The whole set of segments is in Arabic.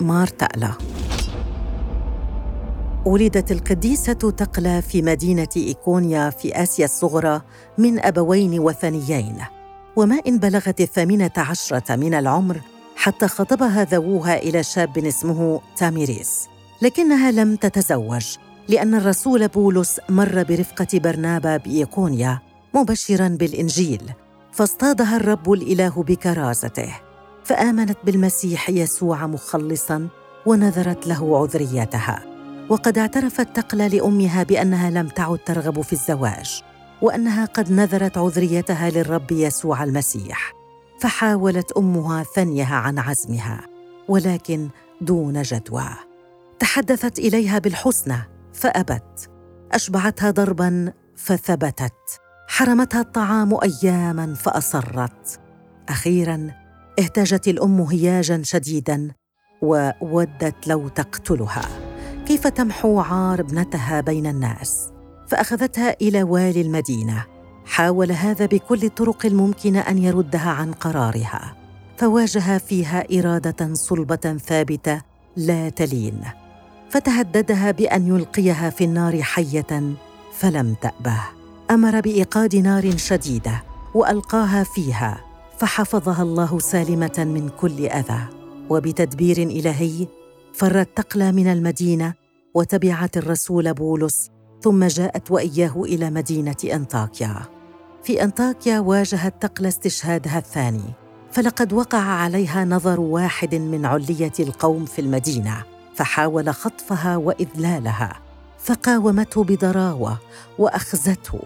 ثمار تألة ولدت القديسة تقلى في مدينة إيكونيا في آسيا الصغرى من أبوين وثنيين. وما إن بلغت الثامنة عشرة من العمر حتى خطبها ذووها إلى شاب اسمه تاميريس. لكنها لم تتزوج لأن الرسول بولس مر برفقة برنابا بإيقونيا مبشرا بالإنجيل. فاصطادها الرب الإله بكرازته. فآمنت بالمسيح يسوع مخلصا ونذرت له عذريتها. وقد اعترفت تقلى لأمها بأنها لم تعد ترغب في الزواج وأنها قد نذرت عذريتها للرب يسوع المسيح. فحاولت أمها ثنيها عن عزمها ولكن دون جدوى. تحدثت إليها بالحسنى فأبت. أشبعتها ضربا فثبتت. حرمتها الطعام اياما فأصرت. أخيرا اهتاجت الأم هياجا شديدا وودت لو تقتلها. كيف تمحو عار ابنتها بين الناس؟ فأخذتها إلى والي المدينة. حاول هذا بكل الطرق الممكنة أن يردها عن قرارها. فواجه فيها إرادة صلبة ثابتة لا تلين. فتهددها بأن يلقيها في النار حية فلم تأبه. أمر بإيقاد نار شديدة وألقاها فيها. فحفظها الله سالمة من كل أذى. وبتدبير إلهي فرت تقلى من المدينة وتبعت الرسول بولس ثم جاءت وإياه إلى مدينة أنطاكيا. في أنطاكيا واجهت تقلى استشهادها الثاني. فلقد وقع عليها نظر واحد من علية القوم في المدينة فحاول خطفها وإذلالها. فقاومته بضراوة وأخزته.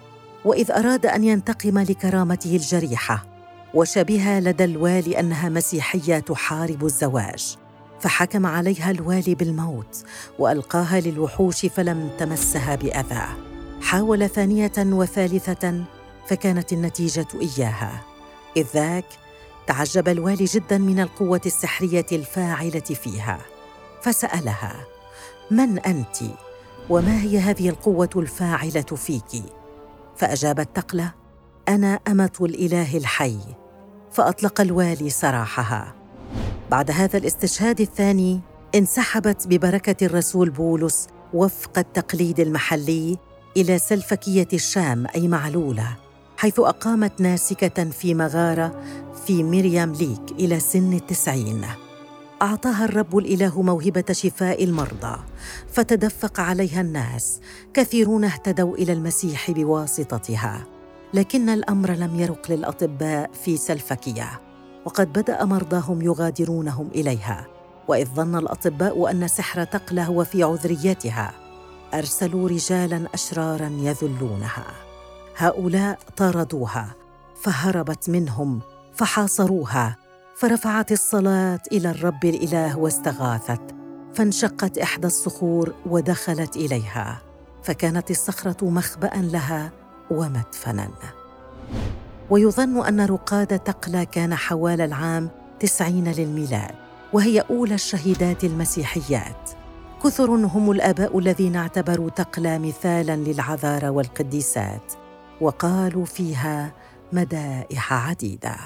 وإذ أراد أن ينتقم لكرامته الجريحة وشبه لدى الوالي أنها مسيحية تحارب الزواج. فحكم عليها الوالي بالموت وألقاها للوحوش فلم تمسها بأذى. حاول ثانية وثالثة فكانت النتيجة إياها. إذ ذاك تعجب الوالي جدا من القوة السحرية الفاعلة فيها. فسألها من أنت؟ وما هي هذه القوة الفاعلة فيك؟ فأجابت تقلة أنا أمة الإله الحي. فأطلق الوالي سراحها. بعد هذا الاستشهاد الثاني انسحبت ببركة الرسول بولس وفق التقليد المحلي إلى سلفكية الشام أي معلولة حيث أقامت ناسكة في مغارة في مريم ليك إلى سن التسعين. أعطاها الرب الإله موهبة شفاء المرضى فتدفق عليها الناس كثيرون اهتدوا إلى المسيح بواسطتها. لكن الأمر لم يرق للأطباء في سلفكية وقد بدأ مرضاهم يغادرونهم إليها وإذ ظن الأطباء أن سحر تقلى هو في عذريتها أرسلوا رجالا أشرارا يذلونها. هؤلاء طاردوها فهربت منهم فحاصروها فرفعت الصلاة إلى الرب الإله واستغاثت فانشقت إحدى الصخور ودخلت إليها. فكانت الصخرة مخبا لها ومدفنا ويظن أن رقاد تقلى كان حوال العام تسعين للميلاد وهي أولى الشهيدات المسيحيات. كثر هم الآباء الذين اعتبروا تقلى مثالا للعذارى والقديسات وقالوا فيها مدائح عديدة.